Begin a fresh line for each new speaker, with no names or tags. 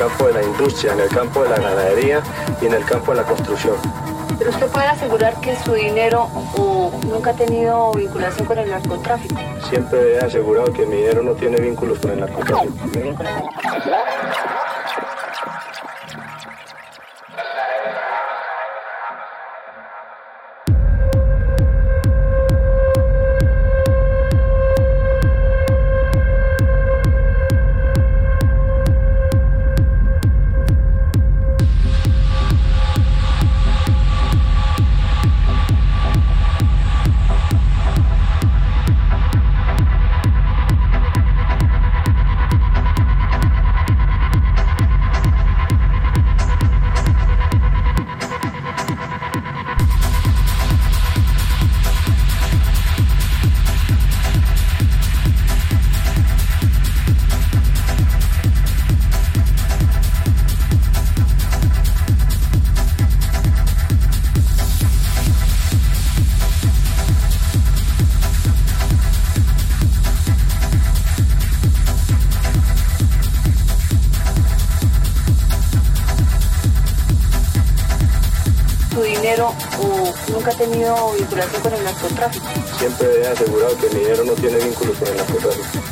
campo de la industria, en el campo de la ganadería y en el campo de la construcción.
Pero usted puede asegurar que su dinero o nunca ha tenido vinculación con el narcotráfico.
Siempre he asegurado que mi dinero no tiene vínculos con el narcotráfico.
Nunca ha tenido vinculación con el narcotráfico.
Siempre he asegurado que mi dinero no tiene vínculos con el narcotráfico.